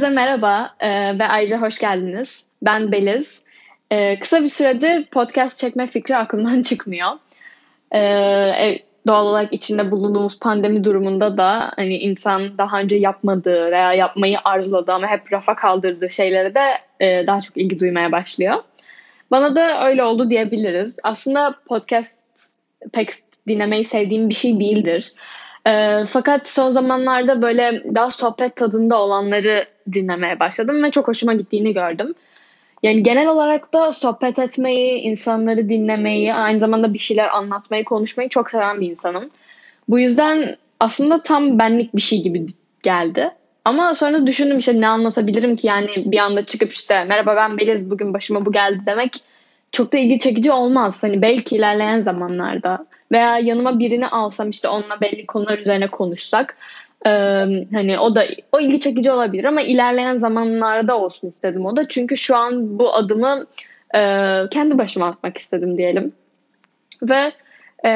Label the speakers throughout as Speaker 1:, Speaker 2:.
Speaker 1: Herkese merhaba e, ve ayrıca hoş geldiniz. Ben Beliz. E, kısa bir süredir podcast çekme fikri aklımdan çıkmıyor. E, e, doğal olarak içinde bulunduğumuz pandemi durumunda da hani insan daha önce yapmadığı veya yapmayı arzuladığı ama hep rafa kaldırdığı şeylere de e, daha çok ilgi duymaya başlıyor. Bana da öyle oldu diyebiliriz. Aslında podcast pek dinlemeyi sevdiğim bir şey değildir. E, fakat son zamanlarda böyle daha sohbet tadında olanları dinlemeye başladım ve çok hoşuma gittiğini gördüm. Yani genel olarak da sohbet etmeyi, insanları dinlemeyi, aynı zamanda bir şeyler anlatmayı, konuşmayı çok seven bir insanım. Bu yüzden aslında tam benlik bir şey gibi geldi. Ama sonra düşündüm işte ne anlatabilirim ki yani bir anda çıkıp işte merhaba ben Beliz bugün başıma bu geldi demek çok da ilgi çekici olmaz. Hani belki ilerleyen zamanlarda veya yanıma birini alsam işte onunla belli konular üzerine konuşsak ee, hani o da o ilgi çekici olabilir ama ilerleyen zamanlarda olsun istedim o da. Çünkü şu an bu adımı e, kendi başıma atmak istedim diyelim. Ve e,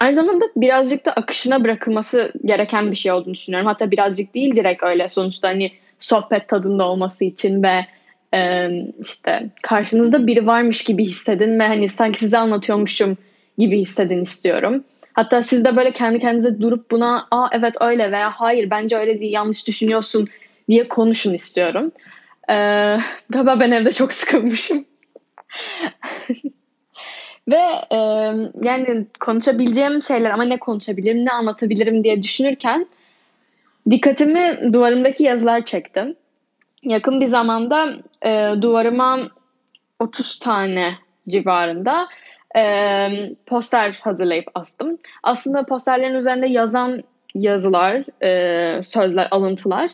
Speaker 1: aynı zamanda birazcık da akışına bırakılması gereken bir şey olduğunu düşünüyorum. Hatta birazcık değil direkt öyle sonuçta hani sohbet tadında olması için ve e, işte karşınızda biri varmış gibi hissedin ve hani sanki size anlatıyormuşum gibi hissedin istiyorum. Hatta siz de böyle kendi kendinize durup buna aa evet öyle veya hayır bence öyle değil yanlış düşünüyorsun diye konuşun istiyorum. Ee, galiba ben evde çok sıkılmışım. Ve e, yani konuşabileceğim şeyler ama ne konuşabilirim ne anlatabilirim diye düşünürken dikkatimi duvarımdaki yazılar çekti. Yakın bir zamanda e, duvarıma 30 tane civarında e, poster hazırlayıp astım. Aslında posterlerin üzerinde yazan yazılar, e, sözler, alıntılar.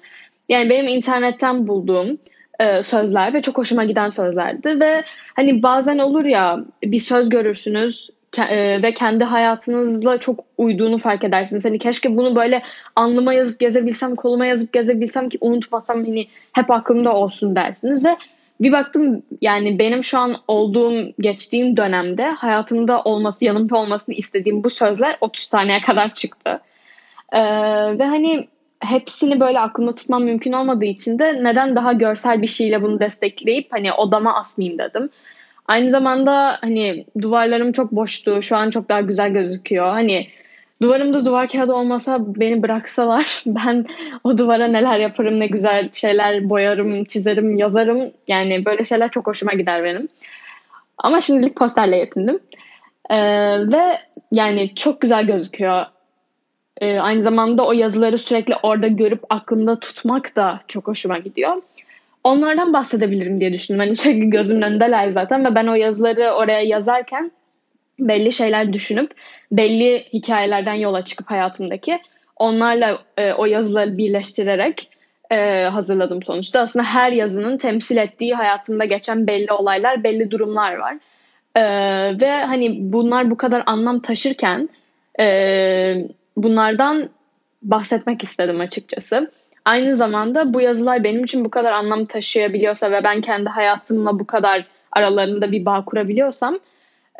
Speaker 1: Yani benim internetten bulduğum e, sözler ve çok hoşuma giden sözlerdi ve hani bazen olur ya bir söz görürsünüz e, ve kendi hayatınızla çok uyduğunu fark edersiniz. Hani keşke bunu böyle alnıma yazıp gezebilsem, koluma yazıp gezebilsem ki unutmasam hani hep aklımda olsun dersiniz ve bir baktım yani benim şu an olduğum, geçtiğim dönemde hayatımda olması, yanımda olmasını istediğim bu sözler 30 taneye kadar çıktı. Ee, ve hani hepsini böyle aklımda tutmam mümkün olmadığı için de neden daha görsel bir şeyle bunu destekleyip hani odama asmayayım dedim. Aynı zamanda hani duvarlarım çok boştu. Şu an çok daha güzel gözüküyor. Hani Duvarımda duvar kağıdı olmasa beni bıraksalar ben o duvara neler yaparım ne güzel şeyler boyarım, çizerim, yazarım. Yani böyle şeyler çok hoşuma gider benim. Ama şimdilik posterle yetindim. Ee, ve yani çok güzel gözüküyor. Ee, aynı zamanda o yazıları sürekli orada görüp aklımda tutmak da çok hoşuma gidiyor. Onlardan bahsedebilirim diye düşündüm. Hani sürekli gözümün önündeler zaten ve ben o yazıları oraya yazarken belli şeyler düşünüp belli hikayelerden yola çıkıp hayatımdaki onlarla e, o yazıları birleştirerek e, hazırladım sonuçta. Aslında her yazının temsil ettiği hayatımda geçen belli olaylar, belli durumlar var. E, ve hani bunlar bu kadar anlam taşırken e, bunlardan bahsetmek istedim açıkçası. Aynı zamanda bu yazılar benim için bu kadar anlam taşıyabiliyorsa ve ben kendi hayatımla bu kadar aralarında bir bağ kurabiliyorsam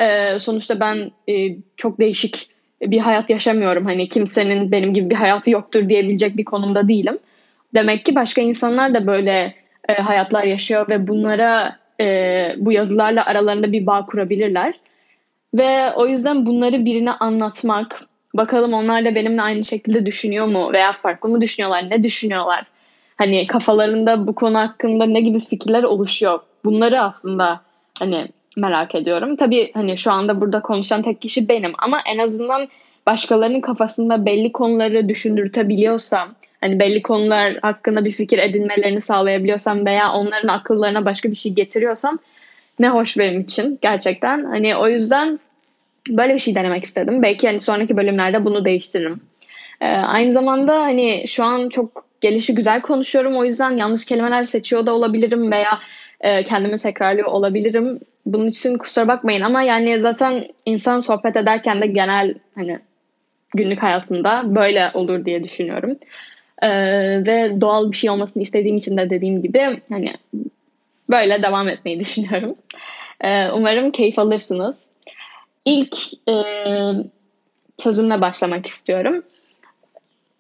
Speaker 1: e, sonuçta ben e, çok değişik bir hayat yaşamıyorum. Hani kimsenin benim gibi bir hayatı yoktur diyebilecek bir konumda değilim. Demek ki başka insanlar da böyle e, hayatlar yaşıyor ve bunlara e, bu yazılarla aralarında bir bağ kurabilirler. Ve o yüzden bunları birine anlatmak, bakalım onlar da benimle aynı şekilde düşünüyor mu veya farklı mı düşünüyorlar, ne düşünüyorlar? Hani kafalarında bu konu hakkında ne gibi fikirler oluşuyor? Bunları aslında hani merak ediyorum. Tabii hani şu anda burada konuşan tek kişi benim ama en azından başkalarının kafasında belli konuları düşündürtebiliyorsam, hani belli konular hakkında bir fikir edinmelerini sağlayabiliyorsam veya onların akıllarına başka bir şey getiriyorsam ne hoş benim için gerçekten. Hani o yüzden böyle bir şey denemek istedim. Belki hani sonraki bölümlerde bunu değiştiririm. Ee, aynı zamanda hani şu an çok gelişi güzel konuşuyorum. O yüzden yanlış kelimeler seçiyor da olabilirim veya e, kendimi tekrarlıyor olabilirim. Bunun için kusura bakmayın ama yani zaten insan sohbet ederken de genel hani günlük hayatında böyle olur diye düşünüyorum. Ee, ve doğal bir şey olmasını istediğim için de dediğim gibi hani böyle devam etmeyi düşünüyorum. Ee, umarım keyif alırsınız. İlk e, sözümle başlamak istiyorum.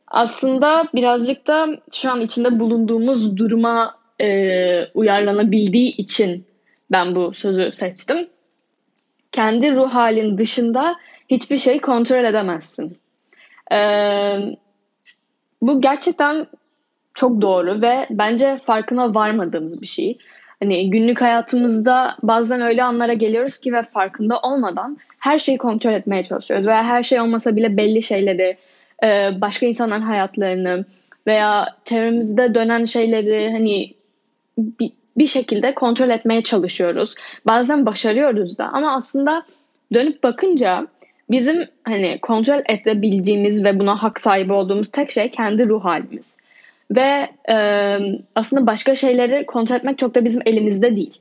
Speaker 1: Aslında birazcık da şu an içinde bulunduğumuz duruma e, uyarlanabildiği için ben bu sözü seçtim. Kendi ruh halin dışında hiçbir şey kontrol edemezsin. Ee, bu gerçekten çok doğru ve bence farkına varmadığımız bir şey. Hani günlük hayatımızda bazen öyle anlara geliyoruz ki ve farkında olmadan her şeyi kontrol etmeye çalışıyoruz. Veya her şey olmasa bile belli şeyleri, e, başka insanların hayatlarını veya çevremizde dönen şeyleri hani bir şekilde kontrol etmeye çalışıyoruz. Bazen başarıyoruz da ama aslında dönüp bakınca bizim hani kontrol edebileceğimiz ve buna hak sahibi olduğumuz tek şey kendi ruh halimiz. Ve e, aslında başka şeyleri kontrol etmek çok da bizim elimizde değil.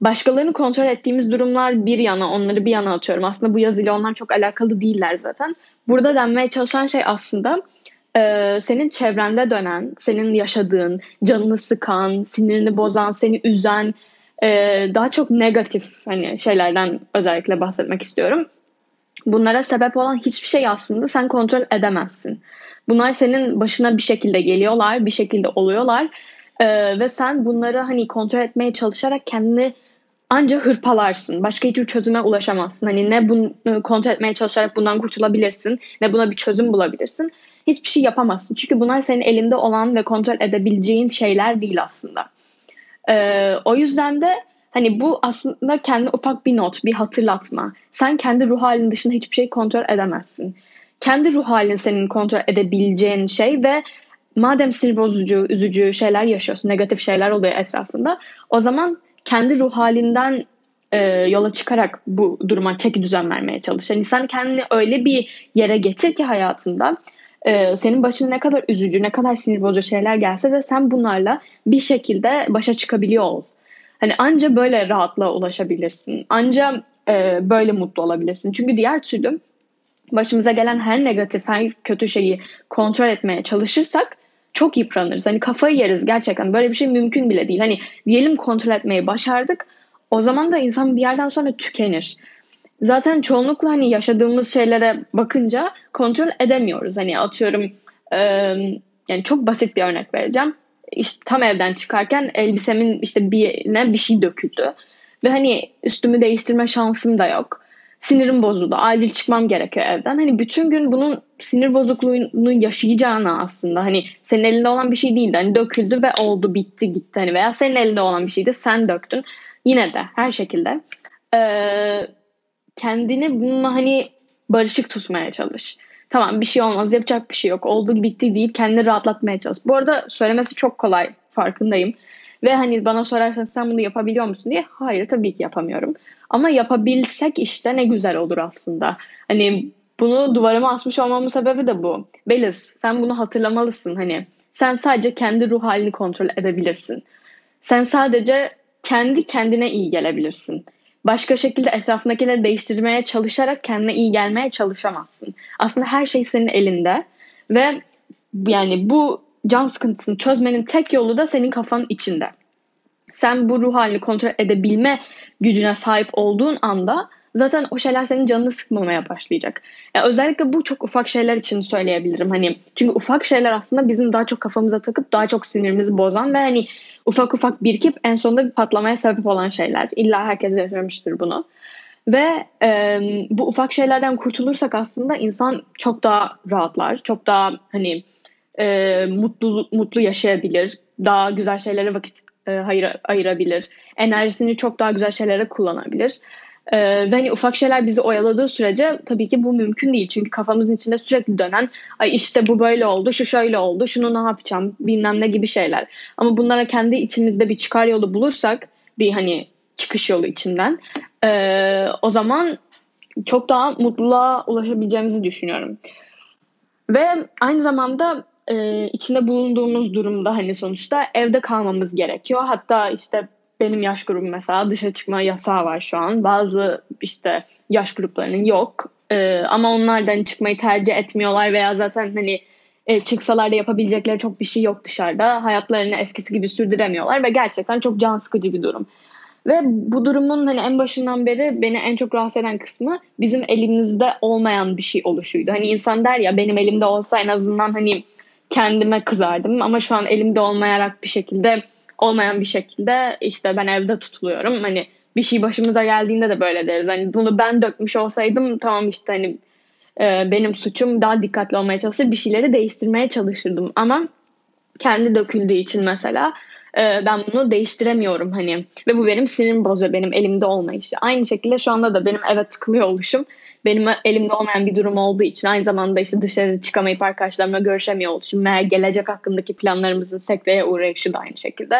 Speaker 1: Başkalarını kontrol ettiğimiz durumlar bir yana, onları bir yana atıyorum. Aslında bu yazıyla onlar çok alakalı değiller zaten. Burada denmeye çalışan şey aslında e, senin çevrende dönen, senin yaşadığın, canını sıkan, sinirini bozan, seni üzen, e, daha çok negatif hani şeylerden özellikle bahsetmek istiyorum. Bunlara sebep olan hiçbir şey aslında sen kontrol edemezsin. Bunlar senin başına bir şekilde geliyorlar, bir şekilde oluyorlar ee, ve sen bunları hani kontrol etmeye çalışarak kendini ancak hırpalarsın. Başka hiçbir çözüme ulaşamazsın. Hani ne bunu kontrol etmeye çalışarak bundan kurtulabilirsin, ne buna bir çözüm bulabilirsin. Hiçbir şey yapamazsın. Çünkü bunlar senin elinde olan ve kontrol edebileceğin şeyler değil aslında. Ee, o yüzden de Hani bu aslında kendi ufak bir not, bir hatırlatma. Sen kendi ruh halin dışında hiçbir şey kontrol edemezsin. Kendi ruh halin senin kontrol edebileceğin şey ve madem sinir bozucu, üzücü şeyler yaşıyorsun, negatif şeyler oluyor etrafında. O zaman kendi ruh halinden e, yola çıkarak bu duruma çeki düzen vermeye çalış. Yani sen kendini öyle bir yere getir ki hayatında e, senin başına ne kadar üzücü, ne kadar sinir bozucu şeyler gelse de sen bunlarla bir şekilde başa çıkabiliyor ol. Hani anca böyle rahatlığa ulaşabilirsin. Anca e, böyle mutlu olabilirsin. Çünkü diğer türlü başımıza gelen her negatif, her kötü şeyi kontrol etmeye çalışırsak çok yıpranırız. Hani kafayı yeriz gerçekten. Böyle bir şey mümkün bile değil. Hani diyelim kontrol etmeyi başardık. O zaman da insan bir yerden sonra tükenir. Zaten çoğunlukla hani yaşadığımız şeylere bakınca kontrol edemiyoruz. Hani atıyorum yani çok basit bir örnek vereceğim işte tam evden çıkarken elbisemin işte birine bir şey döküldü. Ve hani üstümü değiştirme şansım da yok. Sinirim bozuldu. Acil çıkmam gerekiyor evden. Hani bütün gün bunun sinir bozukluğunu yaşayacağına aslında hani senin elinde olan bir şey değildi. Hani döküldü ve oldu bitti gitti. Hani veya senin elinde olan bir şeydi sen döktün. Yine de her şekilde ee, kendini bununla hani barışık tutmaya çalış tamam bir şey olmaz yapacak bir şey yok oldu bitti deyip kendini rahatlatmaya çalış. Bu arada söylemesi çok kolay farkındayım. Ve hani bana sorarsan sen bunu yapabiliyor musun diye hayır tabii ki yapamıyorum. Ama yapabilsek işte ne güzel olur aslında. Hani bunu duvarıma asmış olmamın sebebi de bu. Beliz sen bunu hatırlamalısın hani. Sen sadece kendi ruh halini kontrol edebilirsin. Sen sadece kendi kendine iyi gelebilirsin başka şekilde etrafındakileri değiştirmeye çalışarak kendine iyi gelmeye çalışamazsın. Aslında her şey senin elinde ve yani bu can sıkıntısını çözmenin tek yolu da senin kafanın içinde. Sen bu ruh halini kontrol edebilme gücüne sahip olduğun anda zaten o şeyler senin canını sıkmamaya başlayacak. Yani özellikle bu çok ufak şeyler için söyleyebilirim. Hani çünkü ufak şeyler aslında bizim daha çok kafamıza takıp daha çok sinirimizi bozan ve hani ufak ufak birikip en sonunda bir patlamaya sebep olan şeyler. İlla herkes yaşamıştır bunu. Ve e, bu ufak şeylerden kurtulursak aslında insan çok daha rahatlar, çok daha hani e, mutlu mutlu yaşayabilir, daha güzel şeylere vakit e, hayır, ayırabilir, enerjisini çok daha güzel şeylere kullanabilir. Ee, ve hani ufak şeyler bizi oyaladığı sürece tabii ki bu mümkün değil. Çünkü kafamızın içinde sürekli dönen ay işte bu böyle oldu, şu şöyle oldu, şunu ne yapacağım bilmem ne gibi şeyler. Ama bunlara kendi içimizde bir çıkar yolu bulursak bir hani çıkış yolu içinden e, o zaman çok daha mutluluğa ulaşabileceğimizi düşünüyorum. Ve aynı zamanda e, içinde bulunduğumuz durumda hani sonuçta evde kalmamız gerekiyor. Hatta işte benim yaş grubum mesela dışarı çıkma yasağı var şu an. Bazı işte yaş gruplarının yok. Ee, ama onlardan çıkmayı tercih etmiyorlar veya zaten hani e, çıksalar da yapabilecekleri çok bir şey yok dışarıda. Hayatlarını eskisi gibi sürdüremiyorlar ve gerçekten çok can sıkıcı bir durum. Ve bu durumun hani en başından beri beni en çok rahatsız eden kısmı bizim elimizde olmayan bir şey oluşuydu. Hani insan der ya benim elimde olsa en azından hani kendime kızardım ama şu an elimde olmayarak bir şekilde olmayan bir şekilde işte ben evde tutuluyorum. Hani bir şey başımıza geldiğinde de böyle deriz. Hani bunu ben dökmüş olsaydım tamam işte hani e, benim suçum daha dikkatli olmaya çalışır bir şeyleri değiştirmeye çalışırdım ama kendi döküldüğü için mesela e, ben bunu değiştiremiyorum hani ve bu benim sinirimi bozuyor benim elimde olmayışı. Aynı şekilde şu anda da benim eve tıkılıyor oluşum benim elimde olmayan bir durum olduğu için aynı zamanda işte dışarı çıkamayıp arkadaşlarımla görüşemiyor oluşum veya gelecek hakkındaki planlarımızın sekteye uğrayışı da aynı şekilde.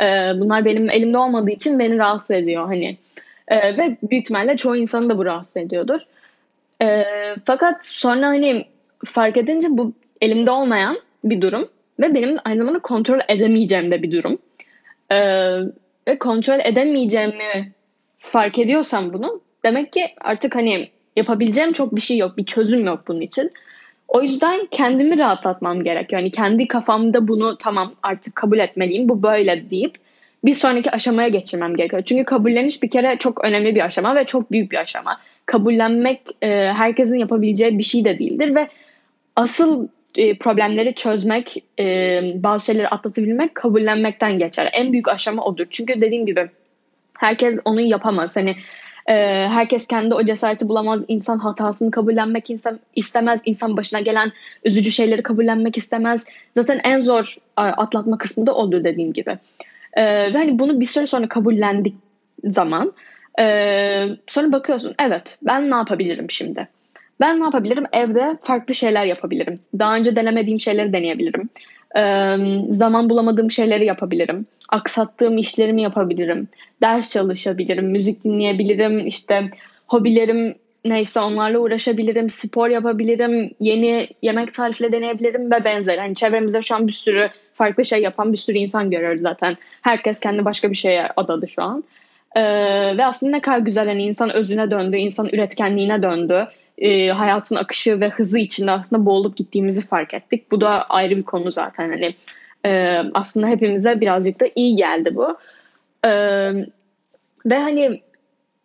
Speaker 1: E, bunlar benim elimde olmadığı için beni rahatsız ediyor hani. E, ve büyük ihtimalle çoğu insanı da bu rahatsız ediyordur. E, fakat sonra hani fark edince bu elimde olmayan bir durum ve benim aynı zamanda kontrol edemeyeceğim de bir durum. E, ve kontrol edemeyeceğimi fark ediyorsam bunu demek ki artık hani yapabileceğim çok bir şey yok, bir çözüm yok bunun için. O yüzden kendimi rahatlatmam gerekiyor. Yani kendi kafamda bunu tamam artık kabul etmeliyim, bu böyle deyip bir sonraki aşamaya geçirmem gerekiyor. Çünkü kabulleniş bir kere çok önemli bir aşama ve çok büyük bir aşama. Kabullenmek e, herkesin yapabileceği bir şey de değildir ve asıl e, problemleri çözmek, e, bazı şeyleri atlatabilmek kabullenmekten geçer. En büyük aşama odur. Çünkü dediğim gibi herkes onu yapamaz. Hani e, herkes kendi o cesareti bulamaz. İnsan hatasını kabullenmek istemez. İnsan başına gelen üzücü şeyleri kabullenmek istemez. Zaten en zor atlatma kısmı da odur dediğim gibi. E, ve hani bunu bir süre sonra kabullendik zaman e, sonra bakıyorsun evet ben ne yapabilirim şimdi? Ben ne yapabilirim? Evde farklı şeyler yapabilirim. Daha önce denemediğim şeyleri deneyebilirim. Zaman bulamadığım şeyleri yapabilirim. Aksattığım işlerimi yapabilirim. Ders çalışabilirim, müzik dinleyebilirim. İşte hobilerim neyse onlarla uğraşabilirim, spor yapabilirim, yeni yemek tarifle deneyebilirim ve benzeri. Hani çevremizde şu an bir sürü farklı şey yapan bir sürü insan görüyoruz zaten. Herkes kendi başka bir şeye adadı şu an. Ee, ve aslında ne kadar güzel hani insan özüne döndü, insan üretkenliğine döndü e, hayatın akışı ve hızı içinde aslında boğulup gittiğimizi fark ettik. Bu da ayrı bir konu zaten hani e, aslında hepimize birazcık da iyi geldi bu. E, ve hani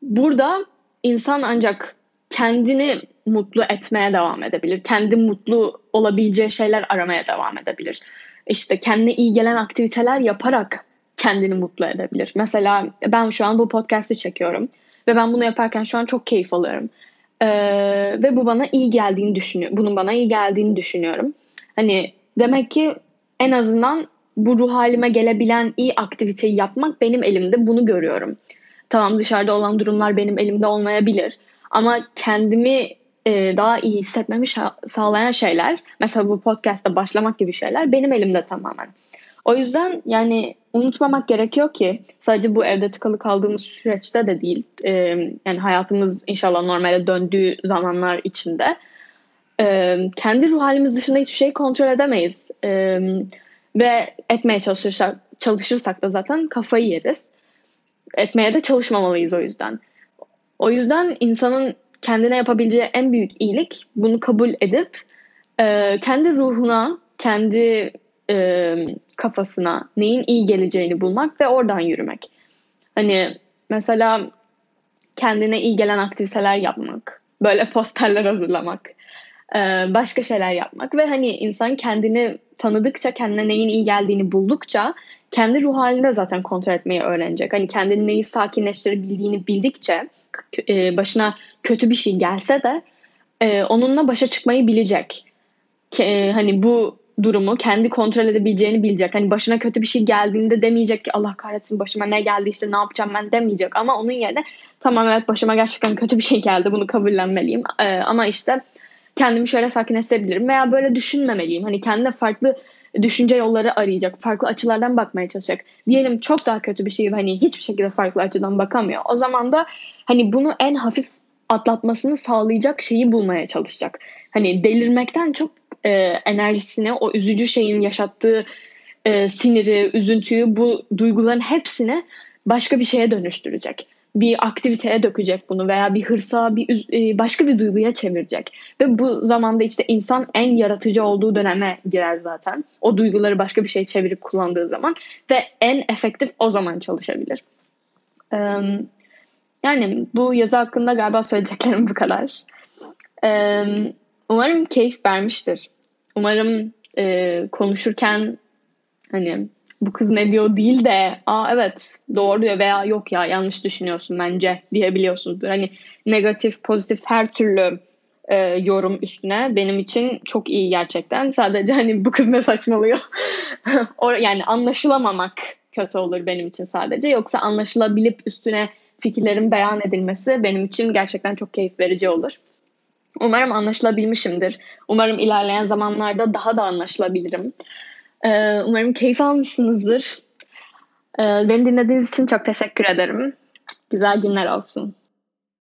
Speaker 1: burada insan ancak kendini mutlu etmeye devam edebilir. Kendi mutlu olabileceği şeyler aramaya devam edebilir. İşte kendine iyi gelen aktiviteler yaparak kendini mutlu edebilir. Mesela ben şu an bu podcast'i çekiyorum ve ben bunu yaparken şu an çok keyif alıyorum. Ee, ve bu bana iyi geldiğini düşünüyorum. Bunun bana iyi geldiğini düşünüyorum. Hani demek ki en azından bu ruh halime gelebilen iyi aktiviteyi yapmak benim elimde. Bunu görüyorum. Tamam dışarıda olan durumlar benim elimde olmayabilir. Ama kendimi e, daha iyi hissetmemi sağlayan şeyler, mesela bu podcast'a başlamak gibi şeyler benim elimde tamamen. O yüzden yani unutmamak gerekiyor ki sadece bu evde tıkalı kaldığımız süreçte de değil. E, yani hayatımız inşallah normale döndüğü zamanlar içinde e, kendi ruh halimiz dışında hiçbir şey kontrol edemeyiz. E, ve etmeye çalışırsak, çalışırsak da zaten kafayı yeriz. Etmeye de çalışmamalıyız o yüzden. O yüzden insanın kendine yapabileceği en büyük iyilik bunu kabul edip e, kendi ruhuna, kendi e, kafasına neyin iyi geleceğini bulmak ve oradan yürümek. Hani mesela kendine iyi gelen aktiviteler yapmak, böyle posterler hazırlamak, e, başka şeyler yapmak ve hani insan kendini tanıdıkça, kendine neyin iyi geldiğini buldukça kendi ruh halinde zaten kontrol etmeyi öğrenecek. Hani kendini neyi sakinleştirebildiğini bildikçe e, başına kötü bir şey gelse de e, onunla başa çıkmayı bilecek. Hani bu durumu kendi kontrol edebileceğini bilecek. Hani başına kötü bir şey geldiğinde demeyecek ki Allah kahretsin başıma ne geldi işte ne yapacağım ben demeyecek. Ama onun yerine tamam evet başıma gerçekten kötü bir şey geldi bunu kabullenmeliyim. Ee, ama işte kendimi şöyle sakinleştirebilirim veya böyle düşünmemeliyim. Hani kendine farklı düşünce yolları arayacak. Farklı açılardan bakmaya çalışacak. Diyelim çok daha kötü bir şey hani hiçbir şekilde farklı açıdan bakamıyor. O zaman da hani bunu en hafif atlatmasını sağlayacak şeyi bulmaya çalışacak. Hani delirmekten çok e, enerjisini, o üzücü şeyin yaşattığı e, siniri, üzüntüyü, bu duyguların hepsini başka bir şeye dönüştürecek. Bir aktiviteye dökecek bunu veya bir hırsa, bir e, başka bir duyguya çevirecek. Ve bu zamanda işte insan en yaratıcı olduğu döneme girer zaten. O duyguları başka bir şeye çevirip kullandığı zaman ve en efektif o zaman çalışabilir. Ee, yani bu yazı hakkında galiba söyleyeceklerim bu kadar. Umarım keyif vermiştir. Umarım e, konuşurken hani bu kız ne diyor değil de aa evet doğru diyor veya yok ya yanlış düşünüyorsun bence diyebiliyorsunuzdur. Hani negatif pozitif her türlü e, yorum üstüne benim için çok iyi gerçekten. Sadece hani bu kız ne saçmalıyor. o, yani anlaşılamamak kötü olur benim için sadece. Yoksa anlaşılabilip üstüne fikirlerin beyan edilmesi benim için gerçekten çok keyif verici olur. Umarım anlaşılabilmişimdir. Umarım ilerleyen zamanlarda daha da anlaşılabilirim. Ee, umarım keyif almışsınızdır. Ee, beni dinlediğiniz için çok teşekkür ederim. Güzel günler olsun.